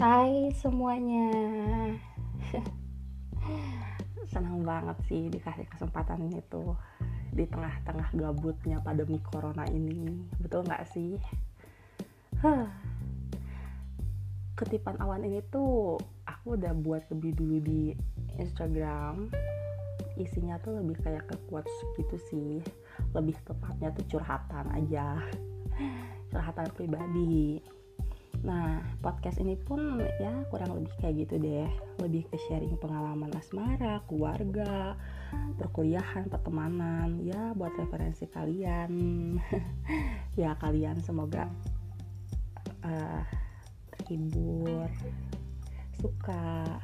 Hai semuanya. Senang banget sih dikasih kesempatan itu Di tengah-tengah gabutnya pandemi corona ini. Betul gak sih? Ketipan awan ini tuh Aku udah buat lebih dulu di Instagram. Isinya tuh lebih kayak ke quotes gitu sih. Lebih tepatnya tuh curhatan aja. Curhatan pribadi Nah, podcast ini pun ya kurang lebih kayak gitu deh. Lebih ke sharing pengalaman asmara, keluarga, perkuliahan, pertemanan, ya buat referensi kalian. ya kalian semoga uh, terhibur, suka.